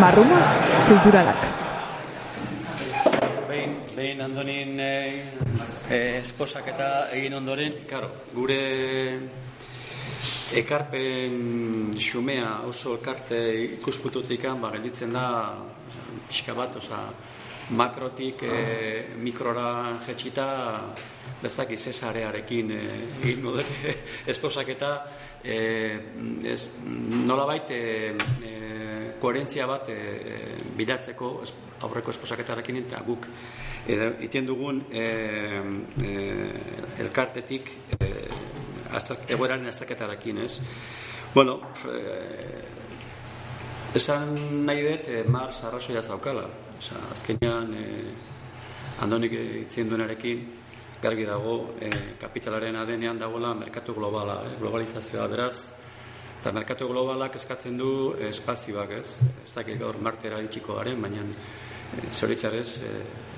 Marruma kulturalak. Behin, behin andonin e, e, esposak eta egin ondoren, karo, gure ekarpen xumea oso elkarte ikuspututik ba, gelditzen da pixka bat, oza, makrotik e, mikrora jetxita bezak izesarearekin e, egin esposak eta e, ez, nola baita e, koherentzia bat e, bilatzeko aurreko esposaketarekin eta guk iten dugun e, e, elkartetik e, egoeraren azterketarekin, ez? Bueno, e, esan nahi dut, e, Mars arrazoia zaukala. Osa, azkenean, e, andonik itzien duenarekin, garbi dago, e, kapitalaren adenean dagoela merkatu globala, e, globalizazioa beraz, eta merkatu globalak eskatzen du espazioak, ez? Ez dakit gaur martera itxiko garen, baina e, zoritxarez, e,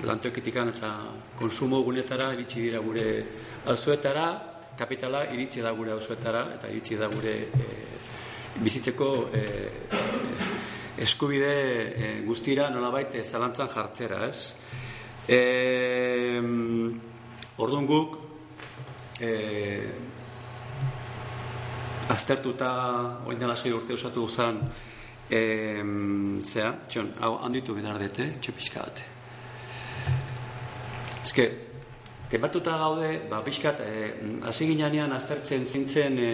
lantoekitikan eta konsumo gunetara iritsi dira gure alzuetara, kapitala iritsi da gure auzuetara eta iritsi da gure e, bizitzeko e, eskubide e, guztira nolabait zalantzan jartzera, ez? E, orduan guk e, aztertuta oin dela sei urte osatu zen e, zera, txon, hau handitu bidar dute, txopiska bat. Ezke, Kebatuta gaude, ba, pixkat, e, hasi ginean aztertzen zintzen e,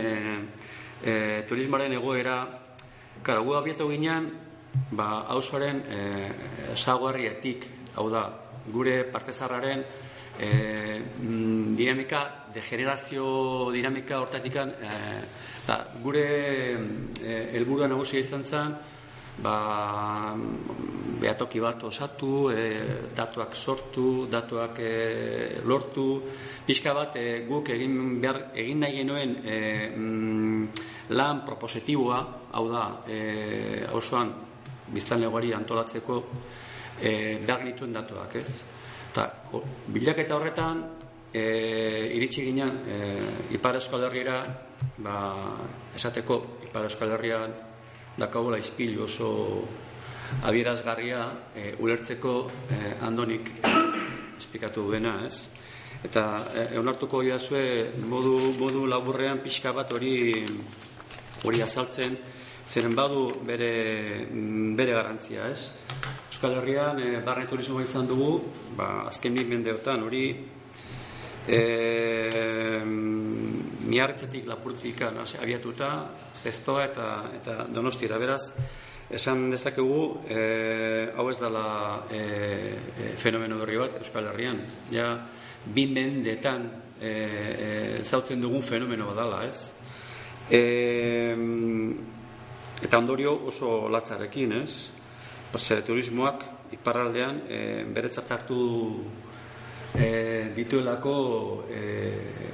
e, turismoaren egoera, kara, gu abiatu ginean, ba, hausoaren e, zaguarrietik, hau da, gure partezarraren e, dinamika, degenerazio dinamika hortatikan, e, da, gure e, helburua nagusia izan zen, ba, behatoki bat osatu, e, datuak sortu, datuak e, lortu, pixka bat e, guk egin, behar, egin nahi genuen e, mm, lan propositiboa, hau da, e, hausuan biztan antolatzeko e, behar nituen datuak, ez? Ta, o, bilaketa horretan, e, iritsi ginen e, Ipar Euskal Herriera, ba, esateko Ipar Euskal Herrian dakagola izpil oso adierazgarria e, ulertzeko e, andonik esplikatu duena, ez? Eta e, eunartuko idazue modu, modu laburrean pixka bat hori hori azaltzen, zeren badu bere, bere garantzia, ez? Euskal Herrian e, barne turismoa izan dugu, ba, azken mendeotan hori e, miartzetik lapurtzik abiatuta, zestoa eta, eta donosti da beraz, esan dezakegu e, hau ez dela e, e, fenomeno berri bat Euskal Herrian. Ja, bi mendetan e, e, zautzen dugun fenomeno badala, ez? E, eta ondorio oso latzarekin, ez? Zer turismoak iparraldean e, beretzat hartu e, dituelako e,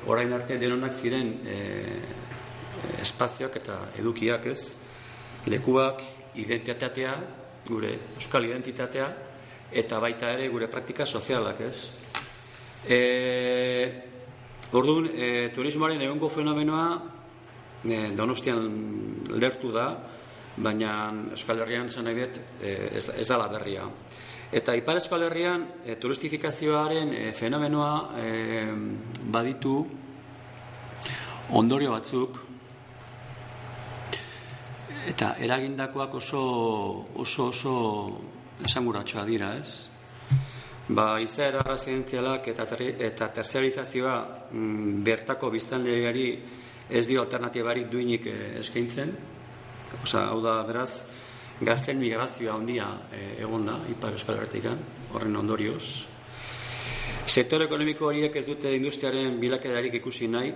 orain arte denonak ziren e, espazioak eta edukiak ez, lekuak, identitatea, gure euskal identitatea, eta baita ere gure praktika sozialak ez. E, Orduan, e, turismoaren egongo fenomenoa e, donostian lertu da, baina Euskal Herrian e, ez, ez dala berria. Eta Ipar Euskal Herrian e, turistifikazioaren e, fenomenoa e, baditu ondorio batzuk eta eragindakoak oso oso oso esanguratsoa dira, ez? Ba, izaera residenzialak eta, ter eta terciarizazioa mm, bertako biztanleari ez dio alternatibarik duinik eskaintzen. Osa, hau da, beraz, gazten migrazioa handia e, egon da, Ipar Euskal Herretikan, horren ondorioz. Sektor ekonomiko horiek ez dute industriaren bilakedarik ikusi nahi,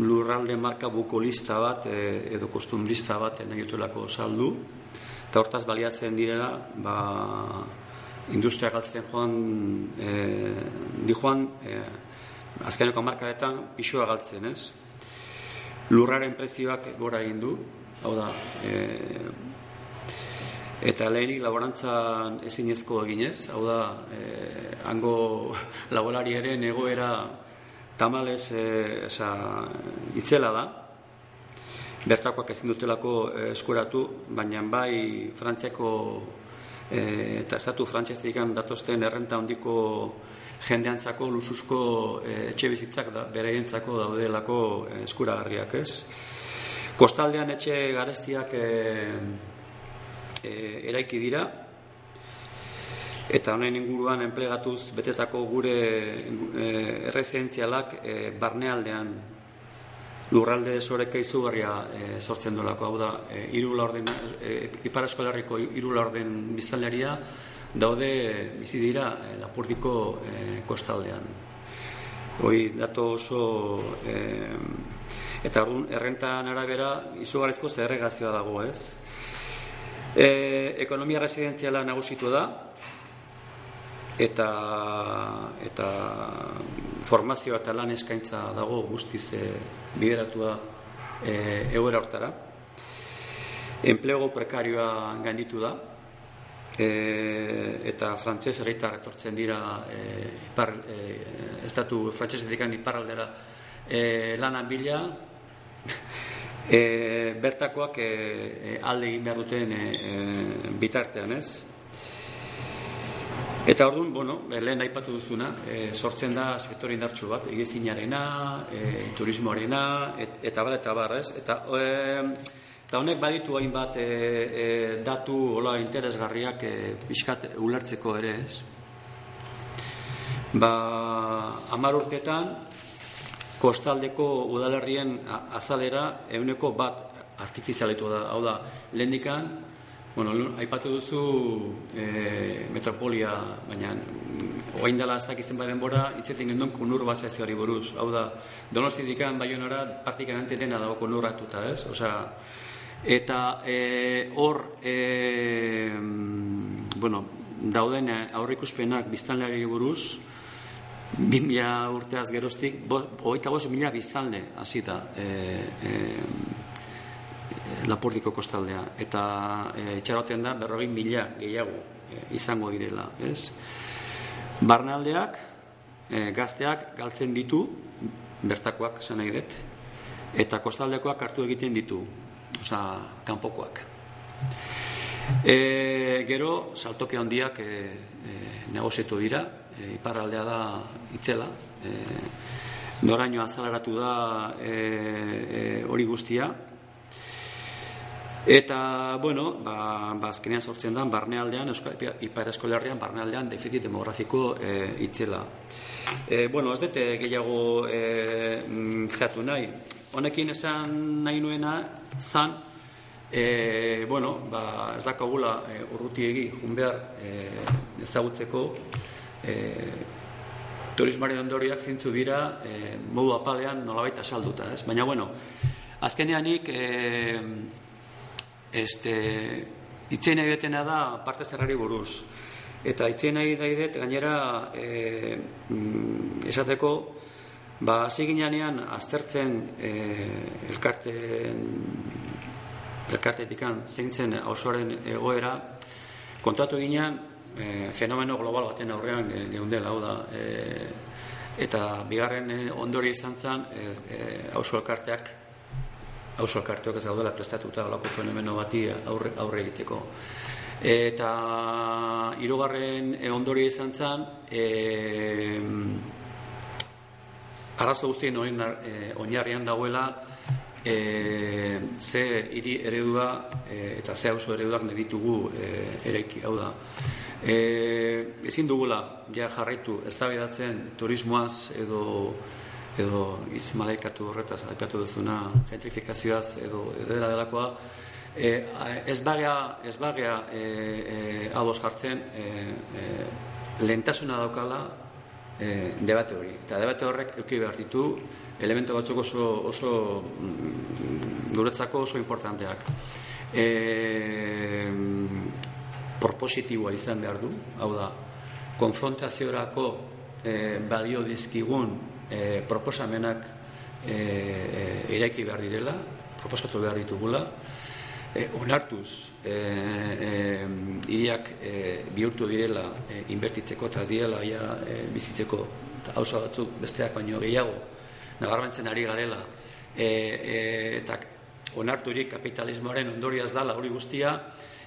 lurralde marka bukolista bat e, edo kostumbrista bat nahi dutulako saldu, eta hortaz baliatzen direla, ba, industria galtzen joan, e, di joan, e, azkeneko markaretan pixua galtzen, ez? Lurraren prezioak gora egin du, hau da, e, Eta lehenik laborantzan ezinezko eginez, hau da, eh, hango laborariaren egoera tamalez eh, esa, itzela da. bertakoak ezin dutelako eh, eskuratu, baina bai Frantziako eh, eta estatu frantziazik datosten errenta handiko jendeantzako lusuzko eh, etxe bizitzak da, beraientzako daudelako eskuragarriak ez. Kostaldean etxe garestiak eh, eh, eraiki dira, eta honen inguruan enplegatuz betetako gure e, errezentzialak barnealdean lurralde desoreka izugarria e, sortzen dolako, hau da, e, iru laurden, e, ipar eskolarriko iru laurden biztanleria daude bizi dira e, lapurdiko e, kostaldean. Hoi dato oso e, eta errentan arabera izugarrizko zerregazioa dago, ez? E, ekonomia residenziala nagusitu da, eta eta formazioa eta lan eskaintza dago guztiz e, bideratua e, egoera hortara. Enplego prekarioa gainditu da, e, eta frantzes egitar etortzen dira e, ipar, e, estatu frantzesetik iparraldera e, lanan bila, e, bertakoak e, e, alde egin behar duten e, e, bitartean ez, Eta orduan, bueno, lehen aipatu duzuna, e, sortzen da sektore indartsu bat, egizinarena, e, turismoarena, et, eta bar, eta bar, ez? Eta, e, eta honek baditu hain bat e, e, datu hola interesgarriak e, pixkat ulertzeko ere, ez? Ba, amar urtetan, kostaldeko udalerrien azalera euneko bat artifizialetu da, hau da, lehendikan, Bueno, aipatu duzu e, metropolia, baina oain dela ez dakizten bai denbora, itzetin gendun kunur bazazioari buruz. Hau da, donosti dikan baionara praktikamente dena dago kunurratuta, ez? Osea, eta e, hor, e, bueno, dauden aurrikuspenak biztanleari buruz, bin urteaz geroztik, hogeita bost mila biztanle, hasita. E, e, Lapordiko kostaldea eta e, itxaroten da berrogin mila gehiago e, izango direla, ez? Barnaldeak e, gazteak galtzen ditu bertakoak esan nahi dut eta kostaldekoak hartu egiten ditu osea, kanpokoak e, gero saltoke handiak e, e, dira e, iparraldea da itzela e, noraino azalaratu da e, hori guztia Eta, bueno, ba, ba azkenean sortzen da, barnealdean, ipar eskolarrian, barnealdean, defizit demografiko e, itzela. E, bueno, ez dute gehiago e, zehatu nahi. Honekin esan nahi nuena, zan, e, bueno, ba, ez dakagula e, urrutiegi, junbear, e, ezagutzeko, e, turismaren ondoriak zintzu dira, e, modu apalean nolabait asalduta, ez? Baina, bueno, azkeneanik, e, este, itzen egitena da parte zerrari buruz. Eta itzen nahi daidet gainera e, esateko ba hasi aztertzen e, elkarten elkartetikan zeintzen osoaren egoera kontatu ginean e, fenomeno global baten aurrean geundela hau da e, eta bigarren e, ondori izan zen e, e, elkarteak hauso elkartuak ez daudela prestatuta olako fenomeno bati aurre, aurre egiteko. Eta hirugarren e, ondoria izan zen, e, arazo guztien e, oinarrian dagoela e, ze hiri eredua e, eta ze hauso ereduak meditugu e, eraiki, hau da. E, ezin dugula ja jarraitu ez da turismoaz edo edo iz malaikatu horretaz aipatu duzuna gentrifikazioaz edo edera delakoa. E, ez bagea ez bagea e, e, ados jartzen e, e, lentasuna daukala e, debate hori. Eta debate horrek euki behar ditu elemento batzuk oso, oso mm, guretzako oso importanteak. E, propositiboa izan behar du. Hau da konfrontaziorako e, balio dizkigun e, proposamenak e, e, eraiki behar direla, proposatu behar ditugula, e, onartuz e, e, iriak e, bihurtu direla e, inbertitzeko eta direla ja, e, bizitzeko hausa batzuk besteak baino gehiago nabarmentzen ari garela. E, e, eta onarturik kapitalismoaren ondoriaz dala hori guztia,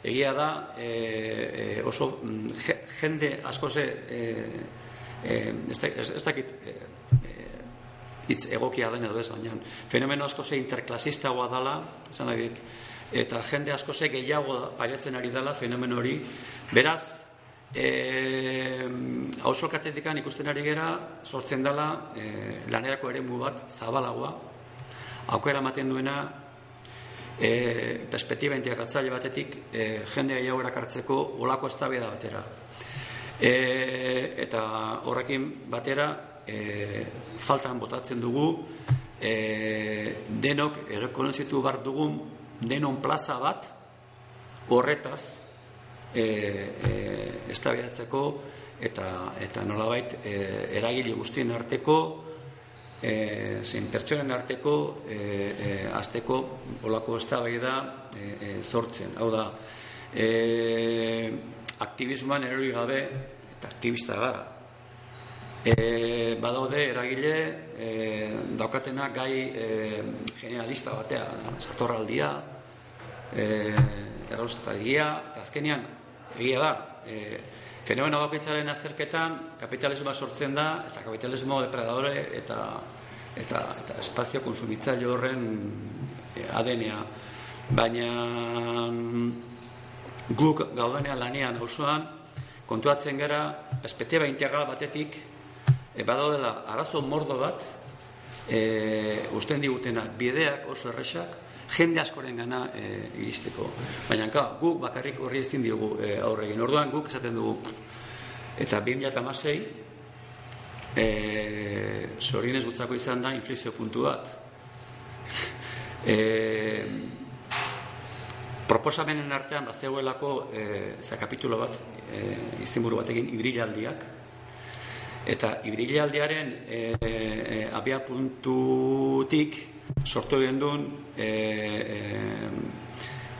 egia da e, oso mm, jende asko ze e, e, ez, dakit e, hitz egokia den edo ez, baina fenomeno asko ze interklasistagoa dala, esan nahi dit, eta jende asko ze gehiago pariatzen ari dela fenomeno hori, beraz, E, hauso katetikan ikusten ari gera, sortzen dela e, lanerako ere bat zabalagoa, aukera ematen duena e, perspektiba integratzaile batetik e, jende gehiago erakartzeko olako eztabaida batera. E, eta horrekin batera e, faltan botatzen dugu e, denok errekonozitu bar dugun denon plaza bat horretaz e, e, eztabaidatzeko eta eta nolabait e, eragile guztien arteko e, zein pertsonen arteko e, e, azteko olako eztabaida e, e, sortzen. Hau da, e, aktivismoan erori gabe eta aktivista gara. E, badaude eragile e, daukatena gai e, generalista batea, satorraldia, e, erraustagia, eta azkenean egia da, e, fenomeno bakoitzaren azterketan kapitalismoa sortzen da, eta kapitalismo depredadore eta eta, eta espazio konsumitzaile horren adenea. Baina mm, guk gaudenean lanean osoan, kontuatzen gara, perspektiba integral batetik, e, badaudela arazo mordo bat, e, usten digutena bideak oso erresak, jende askoren gana e, iristeko. Baina ka, gu bakarrik horri ezin diogu e, aurre egin. Orduan guk esaten dugu eta 2016 eh sorinez gutzako izan da inflexio puntu bat. E, proposamenen artean bazegoelako eh za kapitulo bat eh izenburu batekin ibrilaldiak eta ibrilaldiaren eh e, abia puntutik sortu egin e, e,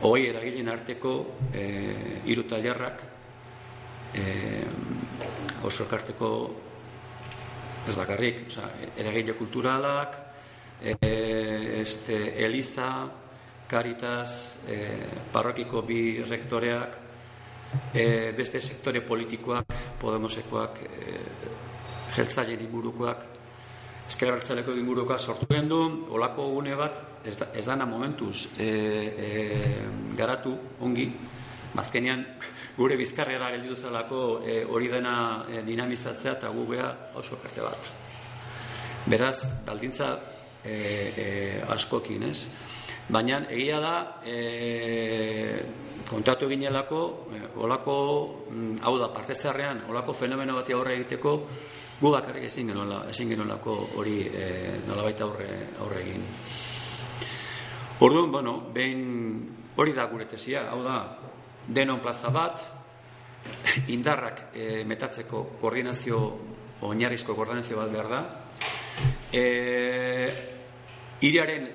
hoi eragilen arteko e, iru talerrak e, oso karteko ez bakarrik oza, eragile kulturalak e, este, Eliza Caritas e, parrokiko bi rektoreak e, beste sektore politikoak Podemosekoak e, jeltzaileen ingurukoak Ezker Bertzaleko inguruka sortu gendu, olako gune bat, ez, da, ez dana momentuz e, e, garatu, ongi, mazkenian gure bizkarrera gelditu zelako e, hori dena e, dinamizatzea eta gu beha oso karte bat. Beraz, baldintza e, e, askokin, ez? Baina egia da, e, kontatu ginelako, e, olako, mm, hau da, partezarrean, olako fenomeno bat aurre egiteko, gu bakarrik ezin genuela, ezin genuelako hori e, nolabait aurre, aurre egin. Orduan, bueno, behin hori da gure tesia, hau da, denon plaza bat, indarrak e, metatzeko koordinazio, oinarrizko koordinazio bat behar da, e, iriaren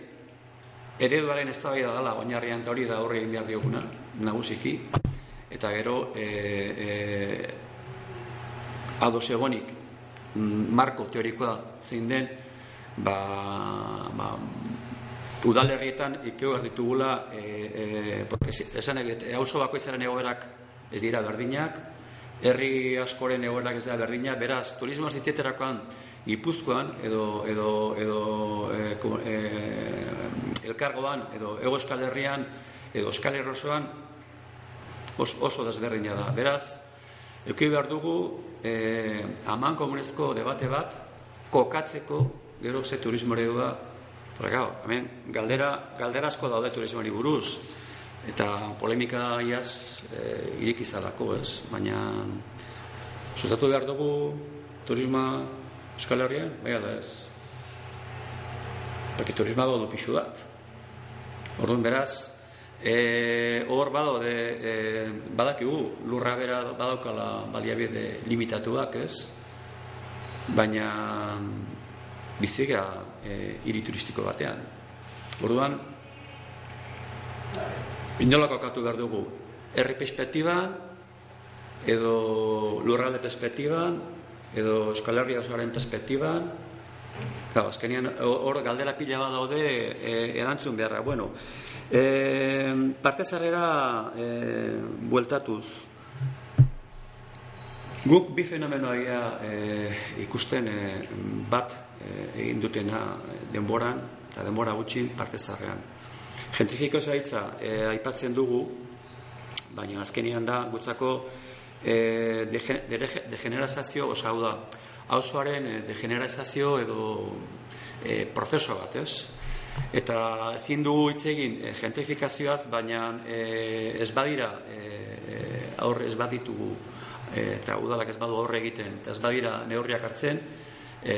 ereduaren ez da dela oinarrian hori da horre egin behar dioguna, nagusiki, eta gero e, e, ados egonik marko teorikoa zein den ba, ba, udalerrietan ikeo behar ditugula e, e, esan eget, e, hauso bakoitzaren egoerak ez dira berdinak herri askoren egoerak ez dira berdinak beraz, turismo zitziterakoan ipuzkoan edo, edo, edo e, e, elkargoan edo ego eskal herrian edo eskal herrosoan oso desberdina da. Beraz, Eki behar dugu e, aman komunezko debate bat kokatzeko gero ze turismo ere da. Hemen, galdera, galdera asko daude turismoari buruz. Eta polemika iaz e, irik izalako ez? Baina sustatu behar dugu turisma euskal herrian? Bai ala ez. Baki turisma du pixu bat. Orduan beraz, E, hor bado de e, badakigu lurra bera badaukala baliabide limitatuak, ez? Baina bizigea e, hiri turistiko batean. Orduan inolako katu behar dugu herri perspektiban edo lurralde perspektiban edo Euskal Herria osoaren perspektiban Gau, azkenean hor galdera pila bat daude e, erantzun beharra. Bueno, e, parte zarrera e, bueltatuz. Guk bi fenomenoa e, ikusten e, bat e, egin dutena denboran eta denbora gutxi parte zarrean. Gentrifiko zaitza e, aipatzen dugu, baina azkenean da gutzako e, degenerazazio, osa hau da, hausuaren e, degenerazazio edo e, prozeso bat, ez? Eta ezin dugu hitz egin e, gentrifikazioaz, baina e, ez badira e, aurre ez baditugu e, eta udalak ez badu aurre egiten eta ez badira neurriak hartzen, e,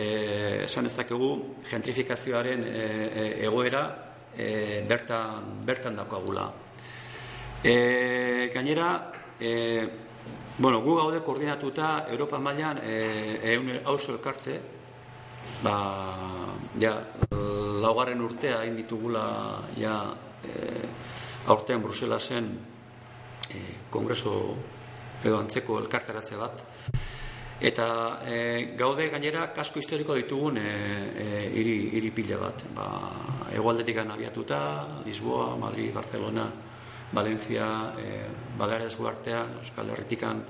esan ez dakegu gentrifikazioaren e, e, egoera e, bertan, bertan dakoagula. E, gainera, e, Bueno, gu gaude koordinatuta Europa mailan eh eun elkarte ba ja laugarren urtea egin ditugula ja eh aurtean Bruselasen eh kongreso edo antzeko elkarteratze bat. Eta e, gaude gainera kasko historiko ditugun eh e, hiri hiri pila bat. Ba hegoaldetik abiatuta Lisboa, Madrid, Barcelona Valencia, eh, Baleares guartean, Euskal Herritikan,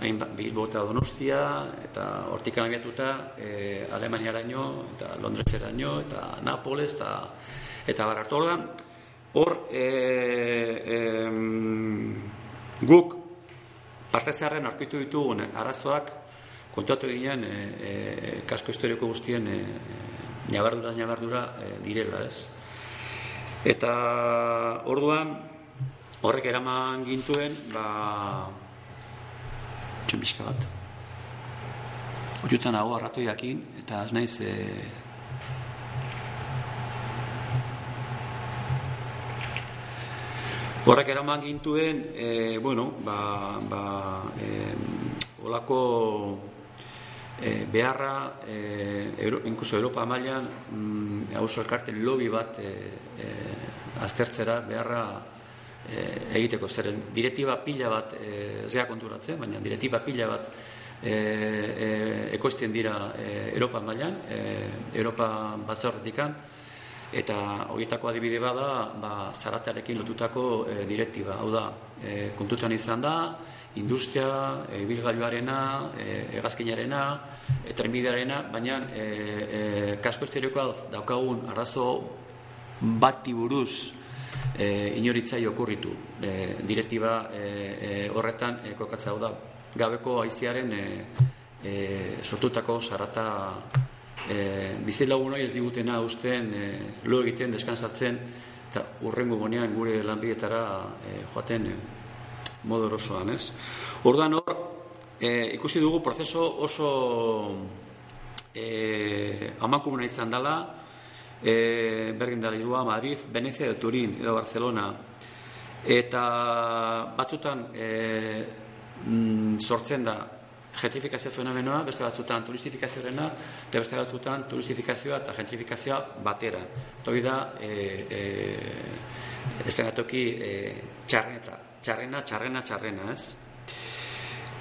hain Bilbo eta Donostia, eta hortikan abiatuta eh, Alemaniaraino, eta Londreseraino, eta Napoles, eta, eta Barartola. Hor, eh, eh, guk parte zeharren arkitu ditugun arazoak kontatu ginen eh, eh, kasko historiko guztien eh, nabarduraz nabardura eh, direla, ez? Eta orduan, horrek eraman gintuen, ba, txempizka bat. Horiotan hau arratu jakin, eta ez naiz, e, horrek eraman gintuen, e, bueno, ba, ba, e, olako e, beharra, e, Euro, incluso Europa mailan, mm, hau elkarten lobby bat e, e, aztertzera beharra e, egiteko zer direktiba pila bat e, ez konturatzen, baina direktiba pila bat e, e, ekoizten dira e, Europa mailan, e, Europa batzordetikan eta horietako adibide bada ba, zaratarekin lotutako e, direktiba. Hau da, e, kontutan izan da, industria, e, bilgailuarena, e, egazkinarena, e, trenbidearena, baina e, e, kasko estereokoa daukagun arrazo bat tiburuz e, inoritzai okurritu. E, direktiba e, e, horretan e, kokatza da. Gabeko aiziaren e, e, sortutako sarata e, bizilagun hori ez digutena usten e, lo egiten deskansatzen eta urrengo bonean gure lanbietara e, joaten e, modu erosoan ez? Orduan hor e, ikusi dugu prozeso oso e, amakumena izan dela e, Bergin dara Madrid, Venezia edo Turin edo Barcelona eta batzutan e, mm, sortzen da gentrifikazio fenomenoa, beste batzutan turistifikazioarena, eta beste batzutan turistifikazioa eta gentrifikazioa batera. Toi da, e, e, ez denatoki e, txarrena, txarrena, txarrena, txarrena, ez?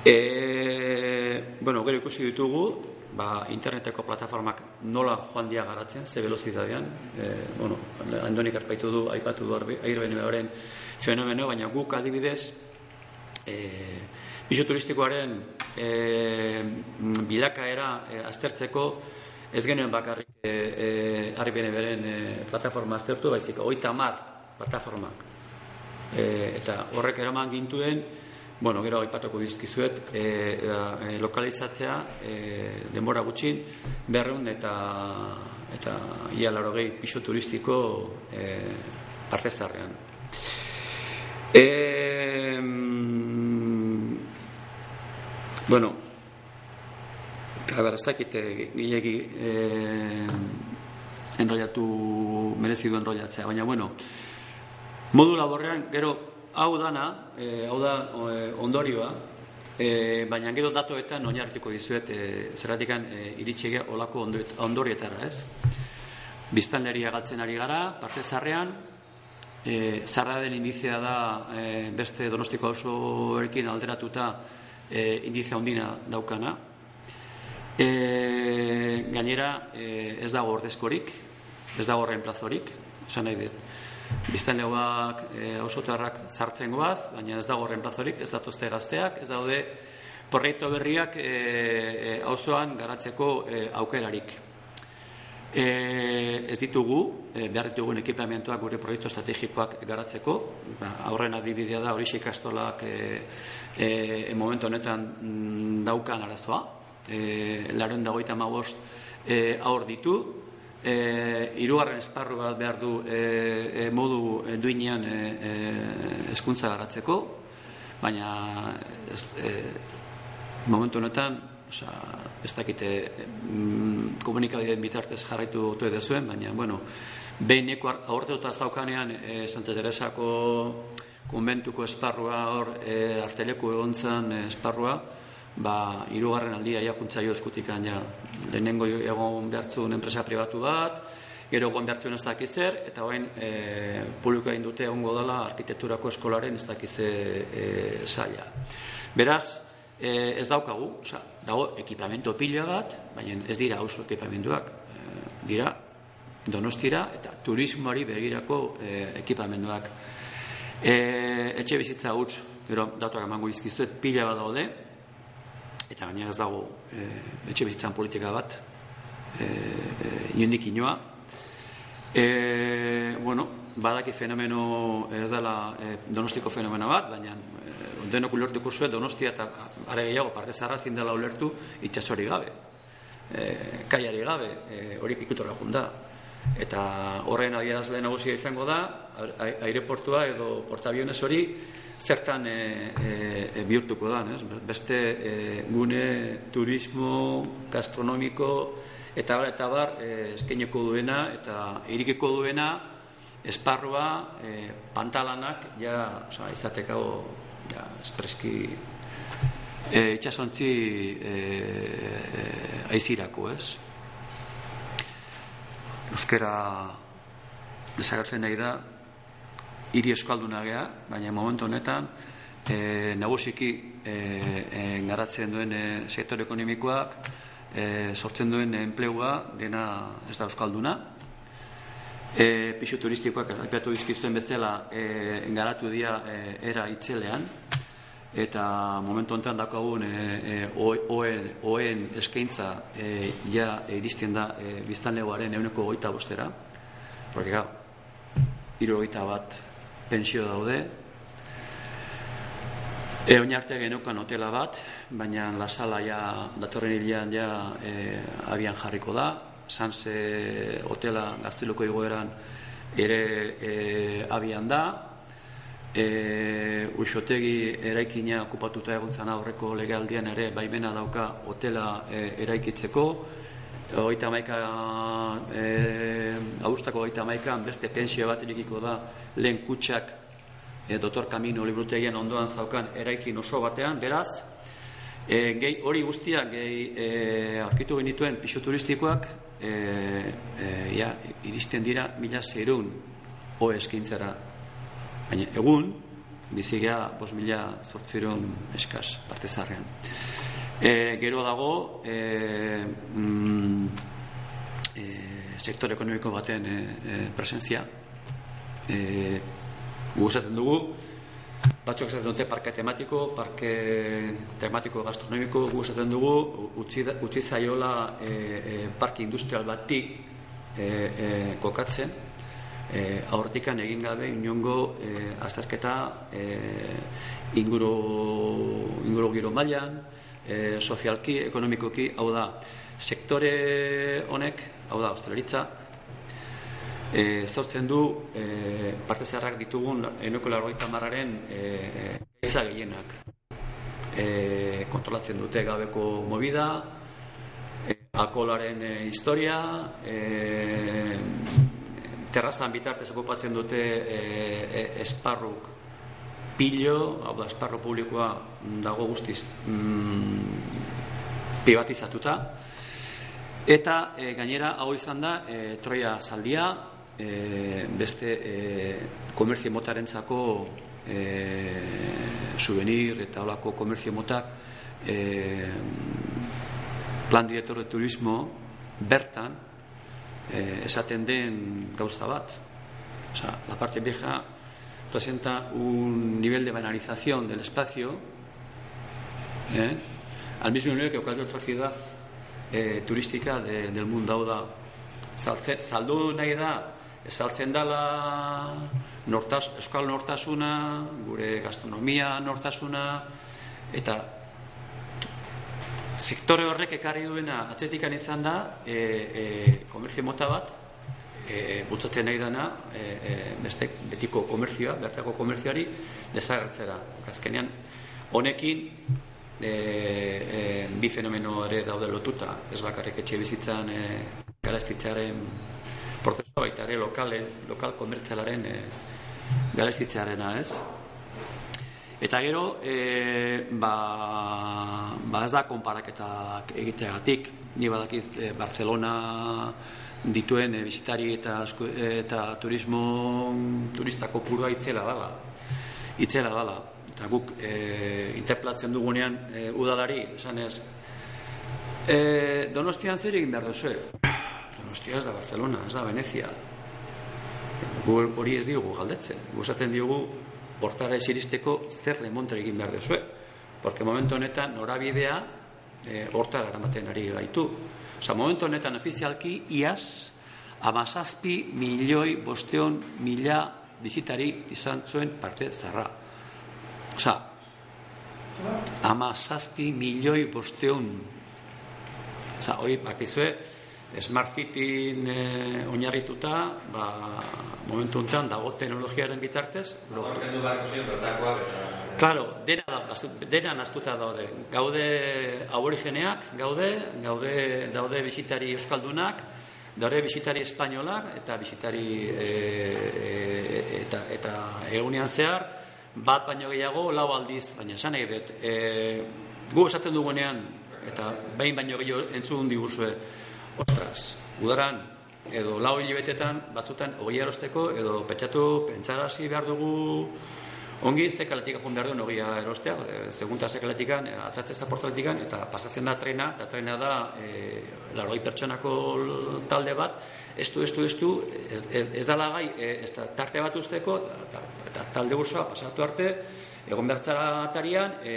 E, bueno, gero ikusi ditugu, ba, interneteko plataformak nola joan dia garatzen, ze velozitatean, e, bueno, andonik arpaitu du, aipatu du airbene beharen fenomeno, baina guk adibidez, e, biso turistikoaren e, bilakaera e, aztertzeko, ez genuen bakarrik e, e, beren e, plataforma aztertu, baizik, oita mar plataformak. E, eta horrek eraman gintuen, Bueno, gero aipatuko dizkizuet, e, e, lokalizatzea e, denbora gutxin, berreun eta eta ia laro gehi piso turistiko e, parte zarrean. E, bueno, a ber, ez dakit gilegi e, enrollatu, merezidu enrollatzea, baina bueno, modu laborrean, gero hau dana, e, hau da e, ondorioa, e, baina gero datuetan oinarrituko dizuet e, zerratikan e, iritsege olako ondorietara, ez? Biztanleria galtzen ari gara, parte zarrean, e, zarra den indizea da e, beste donostiko oso alderatuta e, indizea ondina daukana. E, gainera, e, ez dago ordezkorik, ez dago horren plazorik, esan nahi dut. Biztanlegoak e, osotarrak zartzen goaz, baina ez dago horren ez datuzte gazteak, ez daude proiektu berriak e, e, auzoan garatzeko e, aukerarik. E, ez ditugu, e, behar ditugun ekipamentuak gure proiektu estrategikoak garatzeko, ba, aurren adibidea da hori ikastolak e, e, momentu honetan mm, daukan arazoa, e, laren dagoita magost e, aur ditu, e, irugarren esparru bat behar du e, e, modu duinean e, e, eskuntza garatzeko, baina ez, e, momentu honetan, oza, ez dakite mm, komunikabideen bitartez jarraitu otu edo zuen, baina, bueno, behineko aurte dut azaukanean e, Santa Teresako konbentuko esparrua hor e, arteleku egontzan esparrua, ba, irugarren aldia ja juntza jo eskutikan ja, lehenengo egon behartzun enpresa pribatu bat, gero egon behartzun ez dakizer, eta hoen e, publikoa indute egongo dela arkitekturako eskolaren ez dakize e, saia. Beraz, e, ez daukagu, oza, dago ekipamento pila bat, baina ez dira oso ekipamentuak, e, dira donostira eta turismoari begirako e, ekipamentuak. E, etxe bizitza huts, gero datuak emango izkizuet, pila bat daude, eta gaina ez dago e, etxe bizitzan politika bat e, e, inondik inoa. E, bueno badaki fenomeno ez dela e, donostiko fenomeno bat baina e, denok ulertuko zuen donostia eta are gehiago parte zarra dela ulertu itxasori gabe. E, kaiari gabe e, hori pikutora junda eta horren adierazle nagusia izango da aireportua edo portabionez hori zertan e, e, bihurtuko da, ez? beste e, gune turismo gastronomiko eta bar, eta bar e, eskeneko duena eta irikeko duena esparrua e, pantalanak ja, oza, izateko ja, espreski e, itxasontzi e, aizirako, ez? Euskera desagatzen nahi da hiri eskalduna gea, baina momentu honetan e, nagusiki e, e, garatzen duen e, sektore ekonomikoak e, sortzen duen enplegua dena ez da euskalduna. E, pixu turistikoak aipatu dizkizuen bestela e, garatu dira e, era itzelean. Eta momentu honetan dakagun e, e, oen, oen eskaintza e, ja iristen da e, biztanlegoaren euneko goita bostera. Porque gau, irurogeita bat pensio daude. E, oin arte genukan hotela bat, baina lasala ja, datorren hilean ja e, abian jarriko da. Sanse hotela gazteluko igoeran ere e, abian da. E, usotegi eraikina okupatuta egontzan aurreko legealdian ere baimena dauka hotela e, eraikitzeko. Oita maika, e, augustako oita maikan beste pensio bat irikiko da lehen kutsak e, Dr. Camino librutegian ondoan zaukan eraikin oso batean, beraz, e, gehi hori guztiak gehi e, aurkitu genituen pixo turistikoak e, e, ja, iristen dira mila zerun o eskintzara. Baina egun, bizigea bos mila zortzirun eskaz, parte zarrean. E, gero dago e, mm, e, sektore ekonomiko baten e, e, presentzia. E, guzaten dugu batzuk esaten dute parke tematiko parke tematiko gastronomiko guzaten dugu utzi, utzi zaiola e, e, parke industrial bati e, e, kokatzen. E, aurtikan egin gabe inongo e, azterketa e, inguru inguru giro mailan e, sozialki, ekonomikoki, hau da, sektore honek, hau da, osteleritza, e, eh, zortzen du e, parte zerrak ditugun enoko largoita marraren e, gehienak. E, kontrolatzen dute gabeko movida, e, akolaren e, historia, e, terrazan bitartez okupatzen dute e, esparruk pilo, hau da, esparro publikoa dago guztiz mm, privatizatuta. Eta e, gainera hau izan da e, Troia saldia, e, beste e, komerzio motaren zako e, souvenir eta holako komerzio motak e, plan director de turismo bertan eh, esaten den gauza bat. O sea, la parte vieja presenta un nivel de banalización del espacio ¿eh? al mismo nivel que cualquier otra ciudad eh, turística de, del mundo. Hau da, saltze, saldu nahi nortas, euskal nortasuna, gure gastronomia nortasuna, eta sektore horrek ekarri duena atzetikan izan da e, e, komerzio mota e, bultzatzen nahi dana e, e, beste betiko komerzioa bertzako komerzioari desagertzera. Azkenean honekin e, e, bi fenomeno ere daude lotuta. Ez bakarrik etxe bizitzan e, garestitzaren prozesua baita ere lokalen, lokal komertzialaren e, garestitzearena ez? Eta gero, e, ba, ba ez da konparaketak egiteagatik, ni badakit e, Barcelona dituen e, bizitari eta, eta turismo turista kopurua itzela dala. Itzela dala. Eta guk e, interplatzen dugunean e, udalari, esan ez, e, donostian zer egin behar duzu? Donostia ez da Barcelona, ez da Venezia. Gu hori ez diogu galdetzen. Guzaten diogu portara esiristeko zer remonto egin behar dezue. Porque momentu honetan norabidea e, hortara eramaten ari gaitu. Osa, momentu honetan ofizialki iaz amazazpi milioi bosteon mila bizitari izan zuen parte zarra. Osa, amazazpi milioi bosteon Osa, hori bakizue, Smart City e, oinarrituta, ba, momentu honetan dago teknologiaren bitartez, lo Claro, dena dena nastuta daude. Gaude aborigeneak, gaude, gaude daude bisitari euskaldunak, daude bisitari espainolak eta bisitari e, e, eta eta egunean zehar bat baino gehiago lau aldiz, baina esan nahi dut, e, gu esaten dugunean eta behin baino gehiago entzun diguzue, ostras, udaran edo lau hilabetetan batzutan hogei erosteko edo pentsatu pentsarazi behar dugu ongi ze kaletik joan behar duen hogeia erostea e, segunta ze kaletikan e, portaletikan eta pasatzen da trena eta trena da e, largoi pertsonako talde bat estu, estu, estu ez, ez, ez da lagai e, ez da tarte bat usteko eta, eta, talde osoa pasatu arte egon bertzara atarian e,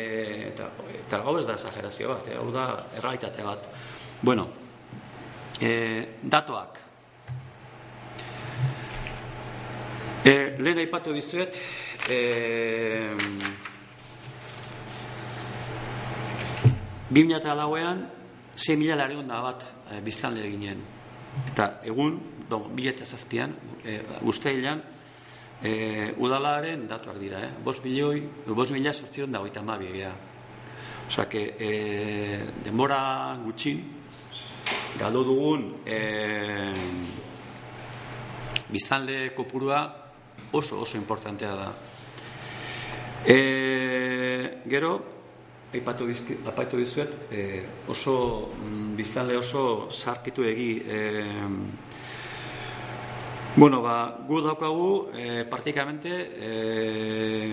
eta, eta gau ez da exagerazio bat e, hau da errealitate bat bueno, e, datoak. E, lehen aipatu dizuet, e, bimila eta lauean, 6 mila larion da bat e, biztan ginen. Eta egun, bon, mila eta zazpian, e, usteilan, e, udalaren datuak dira, eh? bos milioi, bos mila sortzion da oita ma Osa, que, e, denbora gutxin, galdo dugun e, biztanle kopurua oso oso importantea da. E, gero, aipatu, dizki, apaitu dizuet, e, oso mm, biztanle oso sarkitu egi e, Bueno, ba, gu daukagu, e, praktikamente, e,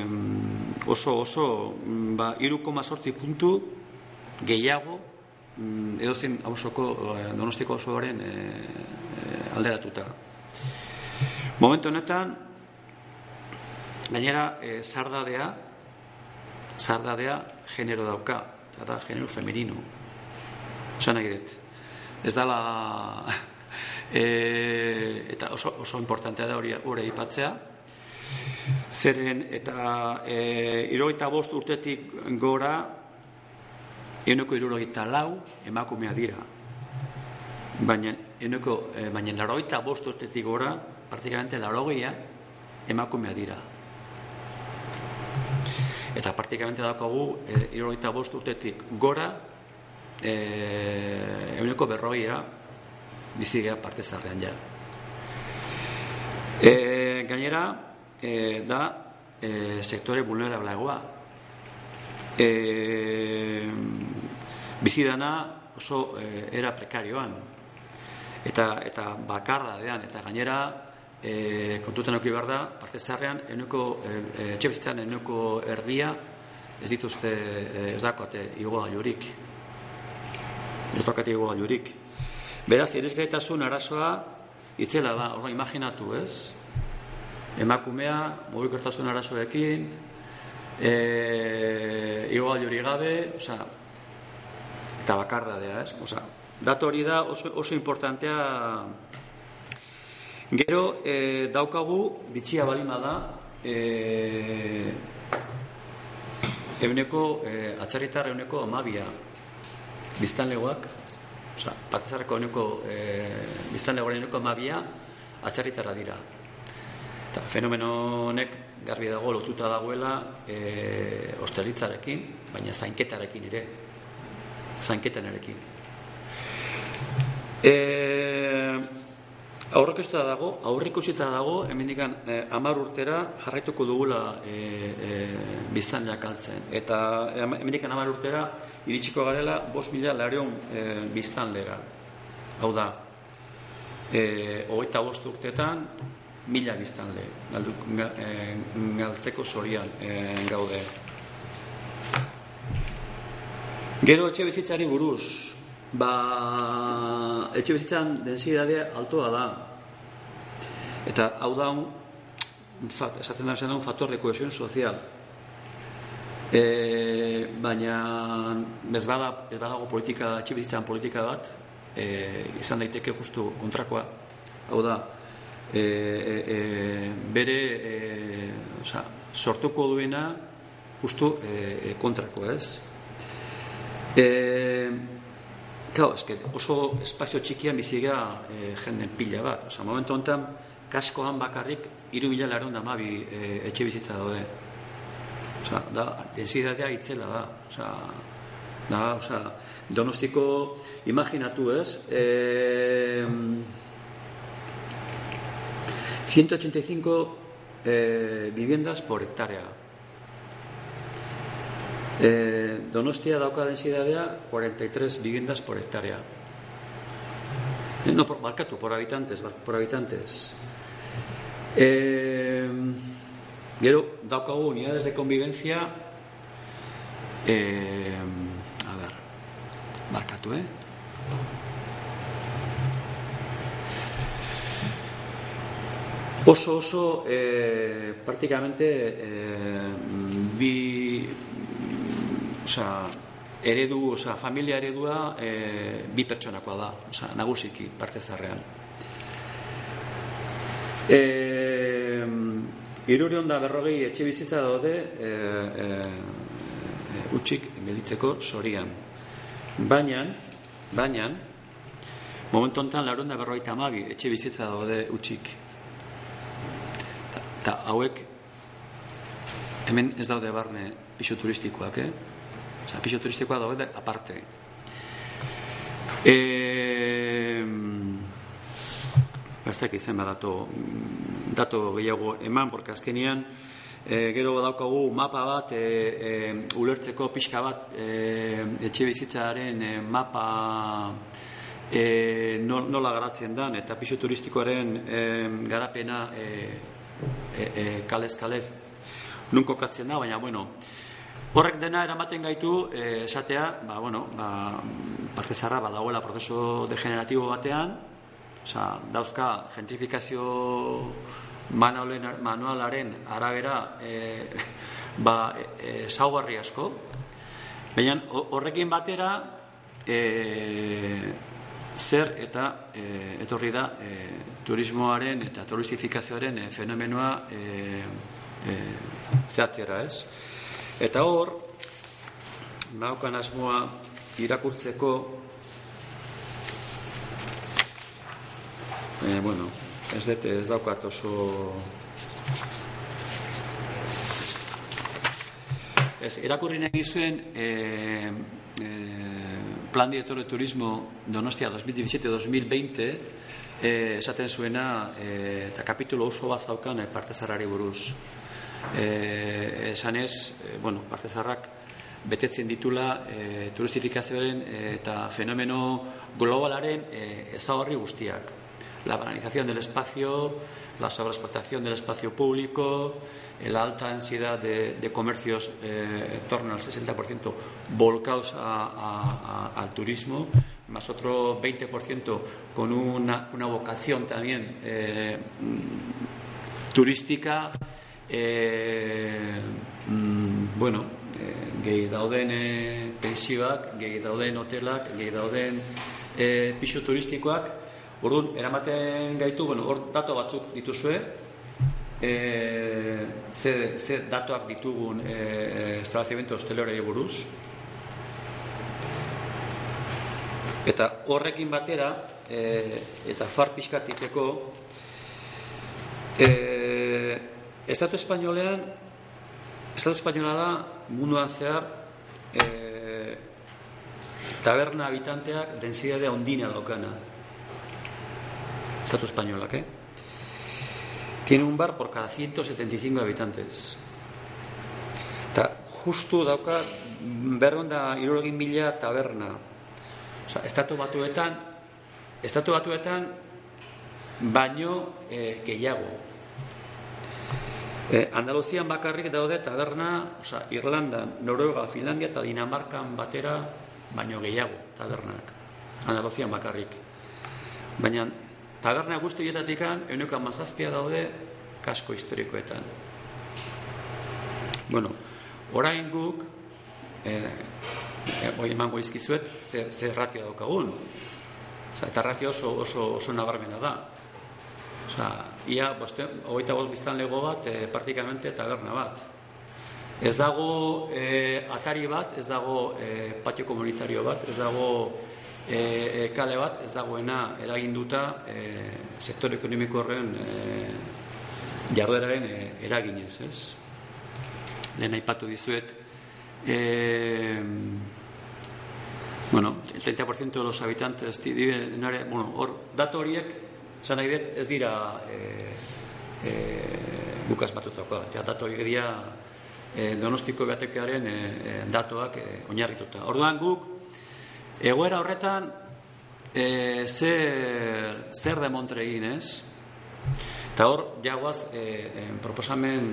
oso, oso, mm, ba, iruko mazortzi puntu gehiago mm, edo zen hausoko eh, donostiko osoaren e, alderatuta. Momentu honetan, gainera, e, zardadea, zardadea genero dauka, eta genero femenino. Osa nahi dut. Ez dala, e, eta oso, oso importantea da hori hori ipatzea, zeren eta e, iroita bost urtetik gora Euneko irurogeita lau emakumea dira. Baina, euneko, eh, baina larogeita bost urtetik gora, praktikamente larogeia emakumea dira. Eta praktikamente daukagu, eh, irurogeita bost urtetik gora, eh, euneko berrogeia bizigea parte zarrean ja. E, gainera, e, da, e, sektore vulnerableagoa, e, bizidana oso e, era prekarioan. Eta eta bakarra dean. Eta gainera e, kontutan auki behar da parte zarrean eneko e, e, eneko erdia ez dituzte ez dakoate igoa jurik Ez daukate igogailurik. Beraz, irisgaitasun arazoa itzela da, horra imaginatu, ez? Emakumea, mugikortasun arazoekin, e, igogailurik gabe, osea, eta bakardadea, ez? Osea, datu hori da oso, oso importantea Gero, e, daukagu, bitxia balima da, e, euneko, e, atxarritar euneko amabia biztanlegoak, oza, patezarreko euneko e, biztanlegoak euneko amabia atxarritarra dira. Eta fenomeno honek garbi dago lotuta dagoela e, ostelitzarekin, baina zainketarekin ere, zainketanerekin. E, Aurrekosta dago, aurreikusita dago, hemendikan eh, 10 urtera jarraituko dugula eh eh biztanleak altzen eta hemendikan 10 urtera iritsiko garela 5.200 eh biztanlera. Hau da, eh 25 urtetan 1000 biztanle galdu eh, galtzeko sorian eh, gaude. Gero etxe bizitzari buruz, ba, etxe bizitzan densidadea altoa da. Eta hau da, fat, esaten da un faktor de cohesión sozial. E, baina ez bada, ez badago politika, etxe bizitzan politika bat, e, izan daiteke justu kontrakoa. Hau da, e, e, e, bere e, oza, sortuko duena justu e, kontrako, ez? E, Claro, es que oso espazio txikian bizigea e, jenden pila bat. Osa, momentu honetan, kaskoan bakarrik, iru mila laron da mabi e, eh, etxe bizitza daude. Osa, da, densidadea itzela da. Osa, da, osa, donostiko, imaginatu ez, e, 185 eh, viviendas por hectárea. Eh, Donostia dauka densidadea 43 viviendas por hectárea. Eh, no, por, marcatu, por habitantes, por habitantes. Eh, gero, daukagu unidades de convivencia eh, a ver markatu, eh? Oso, oso, eh, prácticamente eh, bi, Osa, eredu, osa, familia eredua e, bi pertsonakoa da, osa, nagusiki, parte zarrean. E, Iruri onda berrogei etxe bizitza daude e, e, e, utxik gelitzeko sorian. Baina, baina, momentu ontan larunda berrogei tamabi etxe bizitza daude utxik. Eta hauek, hemen ez daude barne pisu turistikoak, eh? Osa, piso turistikoa dago aparte. E, ez dakit zen dato, dato gehiago eman, porque azkenian, e, gero badaukagu mapa bat, e, e, ulertzeko pixka bat, e, etxe bizitzaren e, mapa e, nola garatzen dan, eta piso turistikoaren e, garapena e, e, kalez, kalez, nunko katzen da, baina, bueno, Horrek dena eramaten gaitu eh, esatea, ba, bueno, ba, parte zarra badagoela prozeso degeneratibo batean, oza, dauzka gentrifikazio manualaren arabera e, ba, e, saugarri asko, baina horrekin batera e, zer eta e, etorri da e, turismoaren eta turistifikazioaren e, fenomenoa e, e, zehatzera ez. Eta hor, maukan asmoa irakurtzeko eh, bueno, ez dute ez daukat oso ez, irakurri nahi zuen eh, eh, plan director de turismo Donostia 2017-2020 eh, esaten zuena eh, eta kapitulo oso bat zaukan eh, parte zarari buruz eh, esan ez, eh, bueno, Bartezarrak betetzen ditula eh, turistifikazioaren eta fenomeno globalaren eh, ezagorri guztiak. La banalización del espacio, la sobreexplotación del espacio público, la alta ansiedad de, de comercios eh, torno al 60% volcados a, a, a, al turismo, más otro 20% con una, una vocación también eh, mm, turística, eh, mm, bueno, eh, gehi dauden eh, pensioak, gehi dauden hotelak, gehi dauden eh, pisu turistikoak, Orduan, eramaten gaitu, bueno, hor dato batzuk dituzue, e, ze, ze datuak ditugun e, establecimiento hostelorei buruz, Eta horrekin batera, e, eta far pixkatiteko, e, Estatu Espainolean, Estatu Espainola da munduan zehar e, taberna habitanteak densidadea ondina daukana. Estatu Espainolak, eh? Tiene un bar por cada 175 habitantes. Eta justu dauka berronda irurogin mila taberna Osa, estatu batuetan, estatu batuetan, baino e, gehiago. E, Andaluzian bakarrik daude taberna, osa, Irlandan, Noruega, Finlandia eta Dinamarkan batera, baino gehiago tabernak. Andaluzian bakarrik. Baina, taberna guzti hietatik euneko amazazpia daude kasko historikoetan. Bueno, orain guk, e, Eh, hoi emango izkizuet, ze, ze ratio daukagun. Osa, eta ratio oso, oso, oso nabarmena da. Osa, ia, boste, hogeita bost biztan lego bat, e, praktikamente taberna bat. Ez dago e, atari bat, ez dago e, patio komunitario bat, ez dago e, kale bat, ez dagoena eraginduta e, sektore ekonomiko horren e, jardueraren e, eraginez, ez? Lehen aipatu dizuet, eh, bueno, el 30% de los habitantes viven en área, bueno, or, dato horiek, esan nahi dut, ez dira eh, eh, bukaz batutakoa, eta dato horiek dira eh, donostiko behatekearen eh, datoak eh, oinarrituta. Orduan guk, egoera horretan, eh, zer, zer demontre egin ez, eta hor, jaguaz, eh, proposamen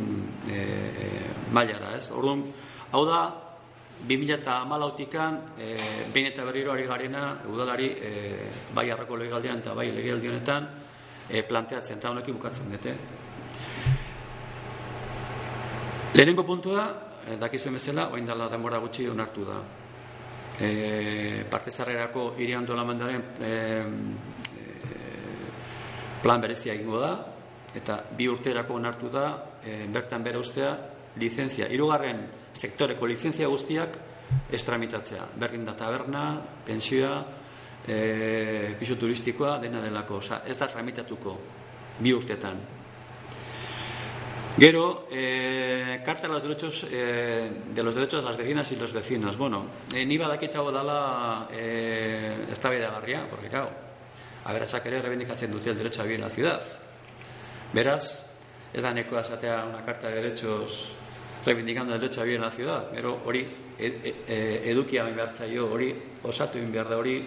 eh, eh, mailara ez, orduan, hau da, 2008an, e, behin eta berriro ari garena, udalari, e, bai harrako legaldian eta bai legaldionetan, e, planteatzen, eta honekin bukatzen dute. Lehenengo puntua, e, dakizuen bezala, oain dela denbora gutxi onartu da. E, parte zarrerako irian dola mandaren e, plan berezia egingo da, eta bi urterako onartu da, e, bertan bere ustea, licentzia, irugarren sektoreko lizentzia guztiak estramitatzea. Berdin da taberna, pensioa, e, piso turistikoa, dena delako. Osa, ez da tramitatuko bi urtetan. Gero, eh, carta de los derechos eh, de los derechos de las vecinas y los vecinos. Bueno, eh, ni badakita dala eh, esta vida garria, porque claro, a ver, ere rebendikatzen dute el derecho a vivir en la ciudad. Beraz, ez da neko esatea una carta de derechos reivindicando el derecho a vivir en la ciudad. Pero hori e, e, e, edukia bain behar zaio, hori osatu egin behar da, hori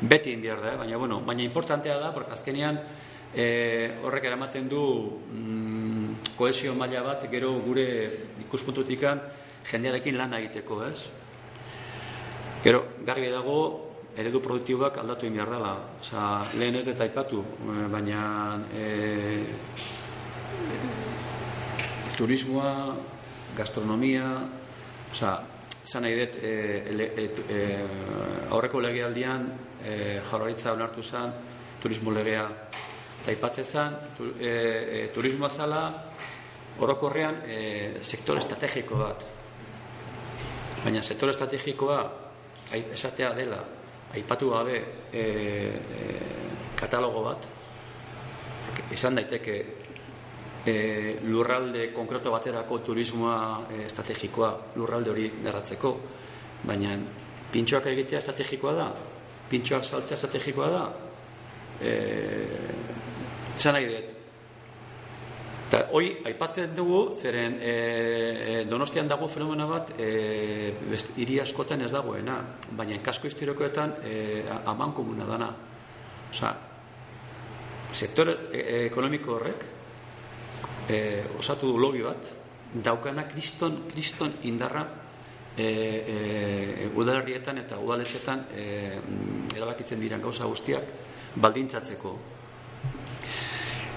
beti egin behar da, eh? baina, bueno, baina importantea da, porque azkenean e, horrek eramaten du mm, koesio maila bat, gero gure ikuspuntutikan jendearekin lan egiteko, ez? Gero, garbi dago, eredu produktiboak aldatu egin behar dela. Osa, lehen ez deta ipatu, eh, baina e, turismoa gastronomia, osea, izan nahi dut, e, e, aurreko legealdian e, jaurlaritza onartu zen turismo legea taipatze zen, tu, e, e, turismoa zala orokorrean e, sektor estrategiko bat. Baina sektor estrategikoa esatea dela, aipatu gabe e, e, katalogo bat, izan daiteke e, lurralde konkreto baterako turismoa e, estrategikoa lurralde hori garratzeko, baina pintxoak egitea estrategikoa da, pintxoak saltzea estrategikoa da, e, zan nahi dut. Eta hoi, aipatzen dugu, zeren e, donostian dago fenomena bat, e, best, iri askotan ez dagoena, baina kasko historikoetan e, aman komuna dana. Osa, sektor e, ekonomiko horrek, e, osatu du lobi bat, daukana kriston, kriston indarra e, e, udalerrietan eta udaletxetan e, erabakitzen diren gauza guztiak baldintzatzeko.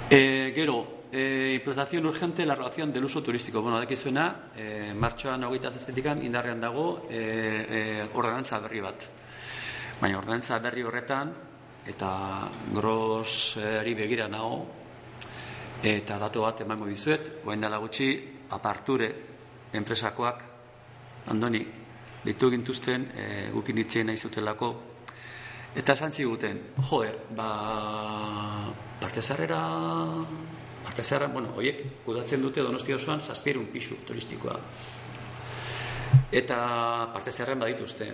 E, gero, e, implantación urgente la relación del uso turístico. Bueno, dakizuena, e, martxoan hogeita zestetikan indarrean dago e, e, ordenantza berri bat. Baina ordenantza berri horretan, eta grosari begira nago, eta datu bat emango dizuet, goen dela gutxi, aparture enpresakoak, andoni, ditu gintuzten, e, gukin ditzen nahi zutelako, eta santzi guten, joer, ba, parte zarrera Parte zerran, bueno, oiek, kudatzen dute donosti osoan zazpirun pixu turistikoa. Eta parte zerren badituzte.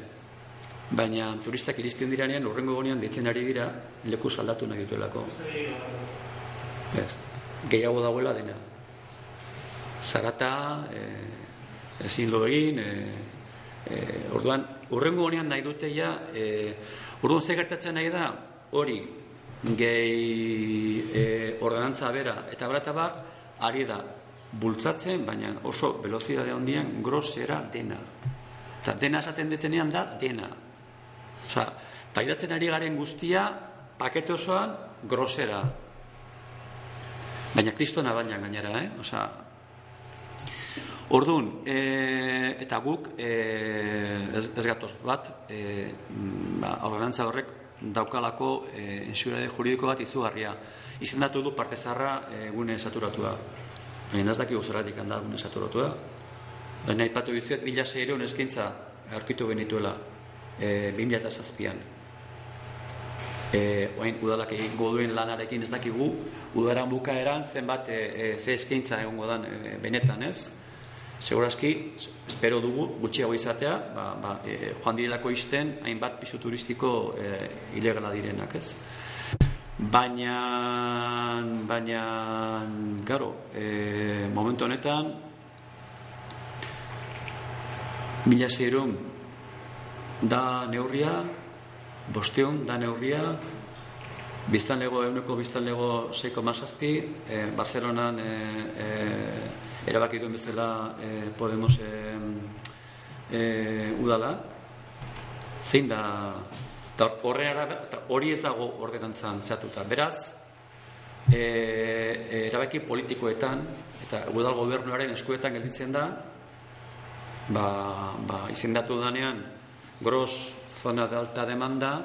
Baina turistak iristen diranean, urrengo gonean ditzen ari dira, leku saldatu nahi dutelako. Ez, gehiago dagoela dena. Zarata, e, ezin lo egin, e, e, orduan, urrengo gonean nahi dute ja, e, orduan ze gertatzen nahi da, hori, gehi e, ordenantza bera eta barata bar, ari da bultzatzen, baina oso velozidade handian grosera dena. Eta dena esaten detenean da dena. Osa, pairatzen ari garen guztia, pakete osoan, grosera. Baina kristona baina gainera, eh? Osa, Ordun, e, eta guk e, ez, ez gatoz bat, e, ba, ordenantza horrek daukalako e, ensurade juridiko bat izugarria. Izendatu du parte zarra e, gune saturatua. Baina ez dakik zerratik handa gune saturatua. Baina ipatu bizuet, bila seireun eskintza aurkitu benituela e, 2000 eta zazpian. E, oain udalak egin goduen lanarekin ez dakigu, udaran bukaeran zenbat e, e, ze eskaintza egongo dan e, benetan ez. Segurazki, espero dugu, gutxiago izatea, ba, ba, e, joan direlako izten, hainbat pisu turistiko e, ilegala direnak, ez? Baina, baina, garo, e, momentu honetan, mila da neurria, bosteun da neurria, biztanlego, euneko biztanlego 6,6, mazazpi, e, Barcelonan, e, e, erabaki duen bezala e, Podemos e, e, udala. Zein da hori ez dago ordenantzan zehatuta. Beraz e, e, erabaki politikoetan eta udal gobernuaren eskuetan gelditzen da ba, ba, izendatu danean gros zona de alta demanda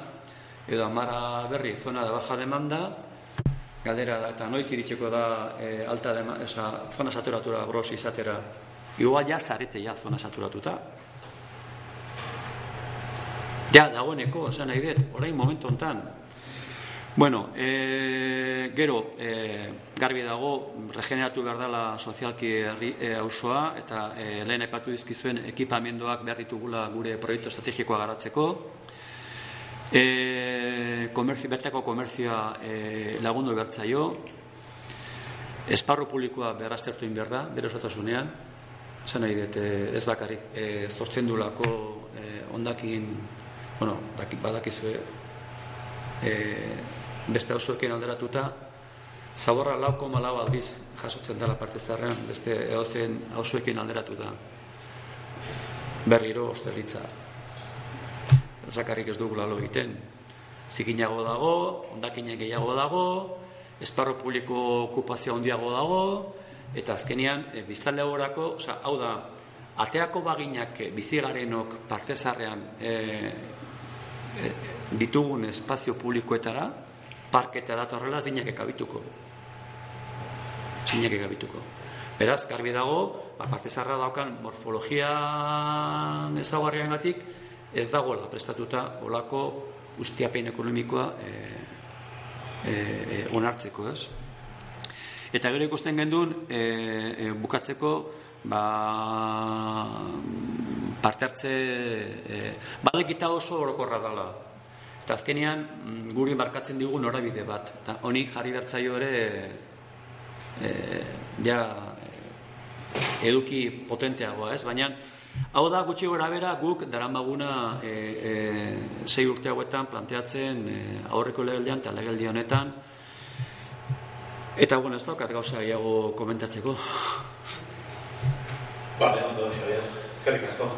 edo amara berri zona de baja demanda galdera da, eta noiz iritseko da e, alta dema, esa, zona saturatura gros izatera. Igual ja zarete ja zona saturatuta. Ja, dagoeneko, esan nahi dut, orain momentu hontan. Bueno, e, gero, e, garbi dago, regeneratu behar dela sozialki e, auzoa, eta e, lehen epatu dizkizuen ekipamendoak behar ditugula gure proiektu estrategikoa garatzeko. E, komerzi, bertako komerzioa e, lagundu bertzaio, esparru publikoa beraztertu in behar da, bere osotasunean, zan nahi dut, e, ez bakarrik, e, zortzen du lako e, ondakin, bueno, badakizue, e, beste hausuekin alderatuta, zaborra lauko malau aldiz jasotzen dela parte zarrean, beste eozen hausuekin alderatuta. Berriro, osterritza, zakarrik ez dugula lo egiten. Zikinago dago, ondakinen gehiago dago, esparro publiko okupazio handiago dago, eta azkenean, e, biztalde horako, hau da, ateako baginak e, bizigarenok partezarrean e, e, ditugun espazio publikoetara, parketara torrela zinak ekabituko. Zinak ekabituko. Beraz, garbi dago, ba, partezarra daukan morfologia ezagarrian gatik, ez dagoela prestatuta olako ustiapein ekonomikoa e, e, e, onartzeko, ez? Eta gero ikusten gendun, e, e, bukatzeko, ba, parte hartze, e, badekita oso orokorra dela. Eta azkenean, mm, guri markatzen digu norabide bat. Eta honi jarri bertzaio ere, e, ja, eduki potenteagoa, ez? Baina, Hau da, gutxi gora bera, guk daramaguna e, e, sei urte hauetan planteatzen e, aurreko legeldian eta legeldi honetan. Eta, bueno, ez daukat gauza gehiago komentatzeko. Ba, ondo, Xavier. Ezkerrik asko.